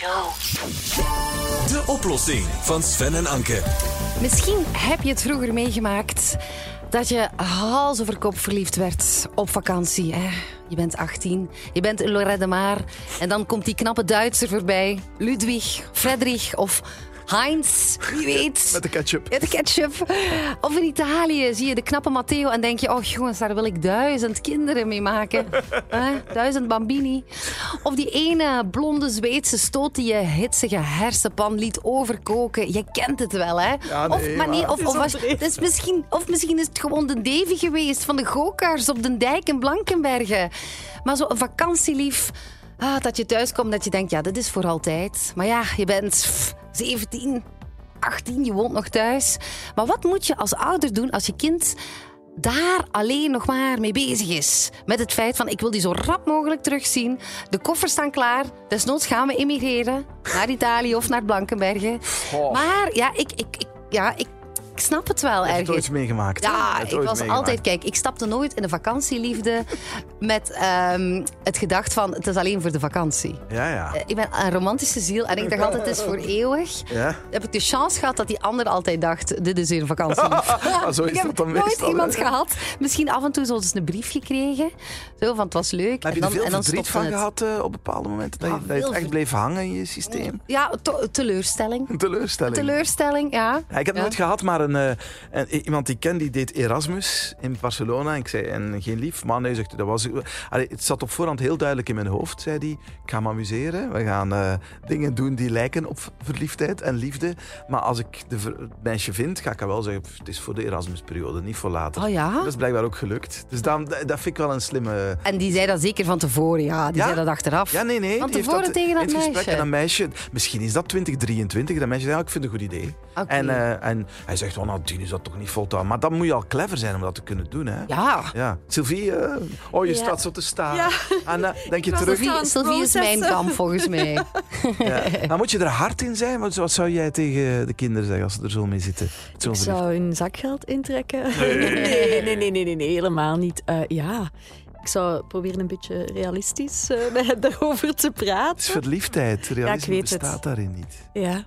show. De oplossing van Sven en Anke. Misschien heb je het vroeger meegemaakt dat je hals over kop verliefd werd op vakantie. Hè? Je bent 18, je bent in Lorette de Maar en dan komt die knappe Duitser voorbij. Ludwig, Frederik of Heinz, wie weet. Met de ketchup. Met de ketchup. Of in Italië zie je de knappe Matteo en denk je... Oh jongens, daar wil ik duizend kinderen mee maken. Duizend bambini. Of die ene blonde Zweedse stoot die je hitsige hersenpan liet overkoken. Je kent het wel, hè? Ja, nee, of, maar nee, of, was- misschien, of misschien is het gewoon de Davy geweest van de gokars op de dijk in Blankenbergen. Maar zo'n vakantielief... Ah, dat je thuis komt dat je denkt, ja, dit is voor altijd. Maar ja, je bent pff, 17, 18, je woont nog thuis. Maar wat moet je als ouder doen als je kind daar alleen nog maar mee bezig is? Met het feit van, ik wil die zo rap mogelijk terugzien. De koffers staan klaar. Desnoods gaan we emigreren naar Italië of naar Blankenbergen. Maar ja, ik, ik, ik, ja, ik, ik snap het wel Heb je het ergens. ooit meegemaakt? Ja, het ik was meegemaakt? altijd... Kijk, ik stapte nooit in een vakantieliefde met ehm, het gedacht van... Het is alleen voor de vakantie. Ja, ja. Eh, Ik ben een romantische ziel en ik dacht altijd, het is voor eeuwig. Ja? Heb ik de chance gehad dat die ander altijd dacht, dit is weer een vakantielief. Maar zo is ik heb dat dan nooit meestal, iemand gehad. Misschien af en toe zoals een brief gekregen. Zo, van het was leuk. Heb je en er dan, veel en dan verdriet van het. gehad eh, op bepaalde momenten? Dat, je, Ja, dat je het veel echt bleef hangen in je systeem? Ja, teleurstelling. Teleurstelling. Teleurstelling, ja. Ja, ik heb Ja. nooit gehad, maar een, eh, een- iemand die ik ken, die deed Erasmus in Barcelona. En ik zei, en geen lief? Maar nee, zegt hij, dat was... Allee, het zat op voorhand heel duidelijk in mijn hoofd, zei hij. Ik ga me amuseren. We gaan eh, dingen doen die lijken op verliefdheid en liefde. Maar als ik de ver- het meisje vind, ga ik wel zeggen, "Pff, het is voor de Erasmusperiode, niet voor later. Oh ja? Dat is blijkbaar ook gelukt. Dus daarom- dat, vind ik wel een slimme... En die zei dat zeker van tevoren, ja. Die Ja? zei dat achteraf. Ja, nee, nee. Van tevoren tegen dat in het gesprek. meisje? En dat meisje, misschien is dat 2023, dat meisje zei, ja, ik vind het een goed idee. En, eh, en hij zegt, oh, nadien is dat toch niet voltaan. Maar dan moet je al clever zijn om dat te kunnen doen, hè. Ja. Ja. Sylvie, eh, oh, je Ja. staat zo te staan. Ja. En eh, denk je terug. Sylvie, Sylvie is mijn kamp, volgens mij. Ja. Maar moet je er hard in zijn? Wat, wat zou jij tegen de kinderen zeggen als ze er zo mee zitten? Zo Ik verliefd. zou hun zakgeld intrekken. Nee, nee, nee, nee, nee, nee, helemaal niet. Eh, ja, ik zou proberen een beetje realistisch eh, met- daarover te Het is praten. verliefdheid. Realisme weet het. bestaat daarin niet. Ja.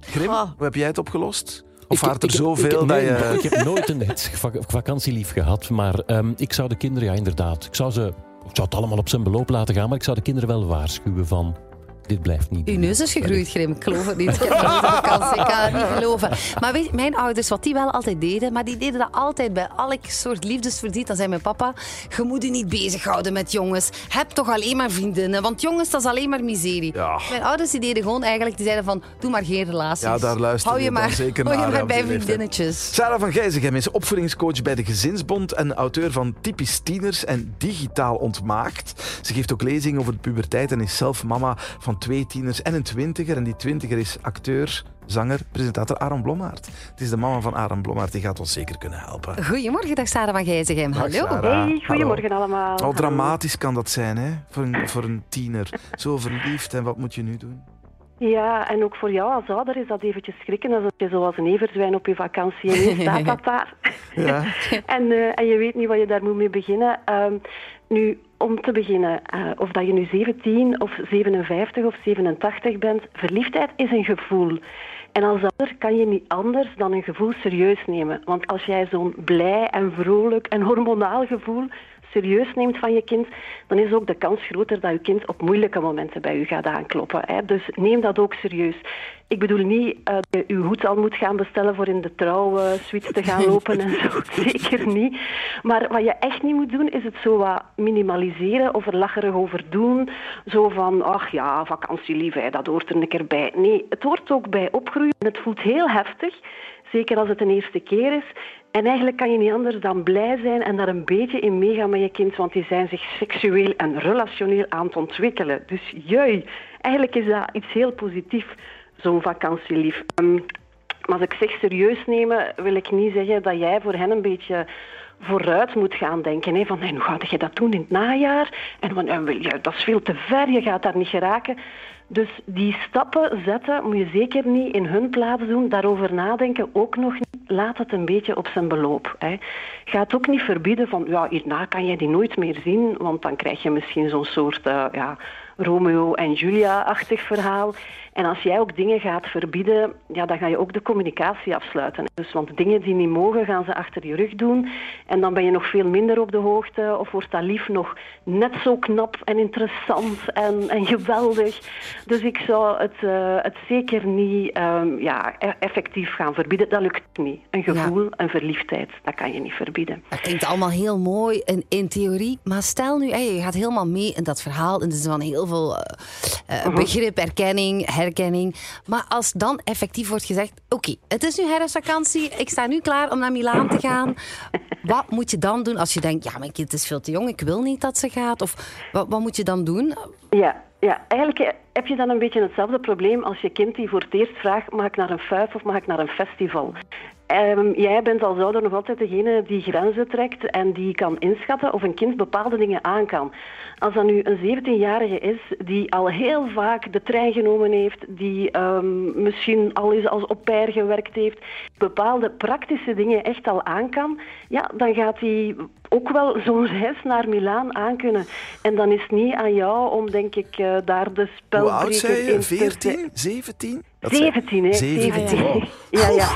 Grim, hoe heb jij het opgelost? Of Ik- vaart er zoveel dat je... Ik heb nooit een vakantielief gehad, maar ehm, ik zou de kinderen, ja inderdaad, ik zou, ze, ik zou het allemaal op zijn beloop laten gaan, maar ik zou de kinderen wel waarschuwen van, dit blijft niet. Uw neus is gegroeid, Grim. Ik geloof het niet. Ik heb kan het niet geloven. Maar weet, je, mijn ouders, wat die wel altijd deden, maar die deden dat altijd bij elk soort liefdesverdriet. Dan zei mijn papa, je moet je niet bezighouden met jongens. Heb toch alleen maar vriendinnen, want jongens, dat is alleen maar miserie. Ja. Mijn ouders die deden gewoon eigenlijk, die zeiden van, doe maar geen relaties. Ja, daar luister hou je maar, zeker hou je naar, maar bij vriendinnetjes. Sarah van Gijzegem is opvoedingscoach bij de Gezinsbond en auteur van Typisch Tieners en Digitaal Ontmaakt. Ze geeft ook lezingen over de puberteit en is zelf mama van twee tieners en een twintiger. En die twintiger is acteur, zanger, presentator Aaron Blommaert. Het is de mama van Aaron Blommaert, die gaat ons zeker kunnen helpen. Goedemorgen, dag Sarah van Gijzegem. Hallo. Hey, goedemorgen allemaal. Hallo. Al dramatisch kan dat zijn, hè? Voor een, voor een tiener. Zo verliefd en wat moet je nu doen? Ja, en ook voor jou als ouder is dat eventjes schrikken als je zoals een everzwijn op je vakantie en staat dat daar. Ja. en, eh, en je weet niet wat je daar moet mee beginnen. Ehm, nu, om te beginnen, eh, of dat je nu 17 of 57 of 87 bent, verliefdheid is een gevoel. En als ouder kan je niet anders dan een gevoel serieus nemen. Want als jij zo'n blij en vrolijk en hormonaal gevoel serieus neemt van je kind, dan is ook de kans groter dat je kind op moeilijke momenten bij u gaat aankloppen. Hè. Dus neem dat ook serieus. Ik bedoel niet eh, dat je uw hoed al moet gaan bestellen voor in de trouwsuite te gaan lopen en zo. Zeker niet. Maar wat je echt niet moet doen, is het zo wat minimaliseren of er lacherig over doen. Zo van, ach ja, vakantielief, hè, dat hoort er een keer bij. Nee, het hoort ook bij opgroeien. Het voelt heel heftig. Zeker als het een eerste keer is. En eigenlijk kan je niet anders dan blij zijn en daar een beetje in meegaan met je kind, want die zijn zich seksueel en relationeel aan het ontwikkelen. Dus jui, eigenlijk is dat iets heel positiefs, zo'n vakantielief. Ehm, maar als ik zeg serieus nemen, wil ik niet zeggen dat jij voor hen een beetje vooruit moet gaan denken. Hè? Van, hey, hoe ga je dat doen in het najaar? En, en wil je, dat is veel te ver, je gaat daar niet geraken. Dus die stappen zetten moet je zeker niet in hun plaats doen. Daarover nadenken ook nog niet. Laat het een beetje op zijn beloop. Hè. Ga het ook niet verbieden van, ja, hierna kan je die nooit meer zien, want dan krijg je misschien zo'n soort, eh, ja, Romeo en Julia-achtig verhaal. En als jij ook dingen gaat verbieden, ja, dan ga je ook de communicatie afsluiten. Dus, want dingen die niet mogen, gaan ze achter je rug doen. En dan ben je nog veel minder op de hoogte. Of wordt dat lief nog net zo knap en interessant en, en geweldig. Dus ik zou het, uh, het zeker niet um, ja, e-, effectief gaan verbieden. Dat lukt niet. Een gevoel, ja. een verliefdheid, dat kan je niet verbieden. Dat klinkt allemaal heel mooi in, in theorie. Maar stel nu, hey, je gaat helemaal mee in dat verhaal. En er is van heel veel uh, uh, begrip, erkenning, herkenning. Maar als dan effectief wordt gezegd: Oké, okay, het is nu herfstvakantie, ik sta nu klaar om naar Milaan te gaan. wat moet je dan doen als je denkt: Ja, mijn kind is veel te jong, ik wil niet dat ze gaat? Of wat, wat moet je dan doen? Ja, ja, eigenlijk heb je dan een beetje hetzelfde probleem als je kind die voor het eerst vraagt: mag ik naar een fuif of mag ik naar een festival? Um, jij bent als ouder nog altijd degene die grenzen trekt en die kan inschatten of een kind bepaalde dingen aan kan. Als dat nu een 17-jarige is die al heel vaak de trein genomen heeft, die um, misschien al eens als au pair gewerkt heeft, bepaalde praktische dingen echt al aan kan, ja, dan gaat hij ook wel zo'n reis naar Milaan aankunnen. En dan is het niet aan jou om, denk ik, uh, daar de spelbreker Hoe oud zei je? 14? 17? 17, hè? 17. 17. Ja, ja.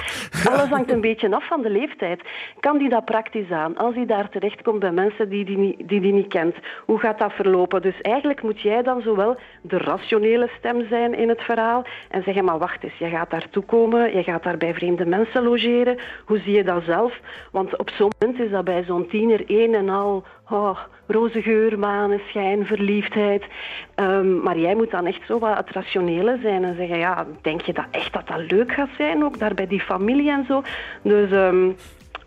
Alles hangt een beetje af van de leeftijd. Kan die dat praktisch aan? Als hij daar terechtkomt bij mensen die die, die die niet kent, hoe gaat dat verlopen? Dus eigenlijk moet jij dan zowel de rationele stem zijn in het verhaal en zeggen, maar wacht eens, je gaat daartoe komen, je gaat daar bij vreemde mensen logeren. Hoe zie je dat zelf? Want op zo'n moment is dat bij zo'n tiener een en al oh, roze geur, maneschijn, verliefdheid. Um, maar jij moet dan echt zo wat het rationele zijn en zeggen, ja, denk je dat echt dat dat leuk gaat zijn, ook daar bij die familie en zo? Dus... Um,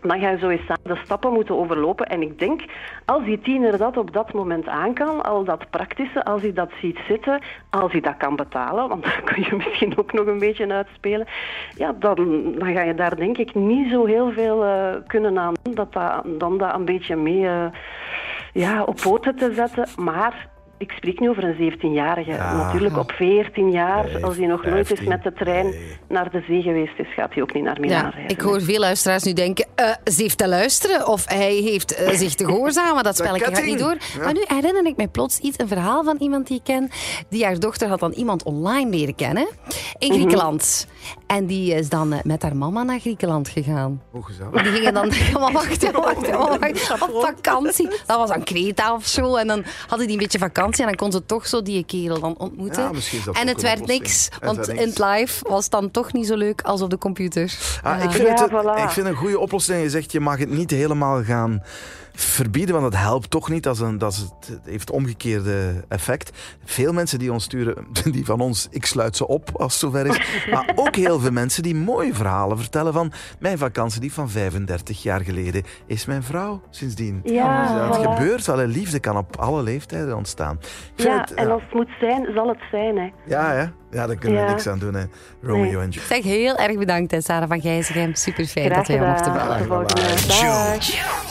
dan ga je zo eens de stappen moeten overlopen. En ik denk, als die tiener dat op dat moment aan kan, al dat praktische, als hij dat ziet zitten, als hij dat kan betalen, want dan kun je misschien ook nog een beetje uitspelen, ja, dan, dan ga je daar denk ik niet zo heel veel uh, kunnen aan doen, dat dan dat een beetje mee uh, ja, op poten te zetten. Maar ik spreek nu over een 17-jarige. Ja. Natuurlijk op 14 jaar, nee, als hij nog 15, nooit eens met de trein nee. naar de zee geweest is, gaat hij ook niet naar Milaan ja, rijden. Ik hoor veel luisteraars nu denken, uh, ze heeft te luisteren of hij heeft uh, zich te gehoorzamen. Dat spelletje gaat niet door. Ja. Maar nu herinner ik mij plots iets, een verhaal van iemand die ik ken. Die haar dochter had dan iemand online leren kennen in Griekenland. Mm -hmm. En die is dan met haar mama naar Griekenland gegaan. Hoe gezellig. Die gingen dan maar wachten, wachten, wachten, op vakantie. Dat was aan Kreta of zo. En dan hadden die een beetje vakantie. En dan kon ze toch zo die kerel dan ontmoeten. Ja, misschien is dat en het werd niks, want in het live was het dan toch niet zo leuk als op de computer. Ah, ja. ik, vind het, voilà. ik vind een goede oplossing. Je zegt, je mag het niet helemaal gaan verbieden, want dat helpt toch niet. Dat, is een, dat is het, het heeft het omgekeerde effect. Veel mensen die ons sturen, die van ons, ik sluit ze op als het zover is. Maar ook heel veel mensen die mooie verhalen vertellen van mijn vakantie die van 35 jaar geleden is mijn vrouw sindsdien. Ja, dus voilà. het gebeurt wel. Liefde kan op alle leeftijden ontstaan. Ik Ja, het, en als het moet zijn, zal het zijn. Hè. ja, hè? ja, daar kunnen we Ja. niks aan doen. Hè. Romeo Nee. en Juliet. Zeg heel erg bedankt, hè, Sarah van Gijzegem. Super fijn dat we jou mochten bellen. Dag.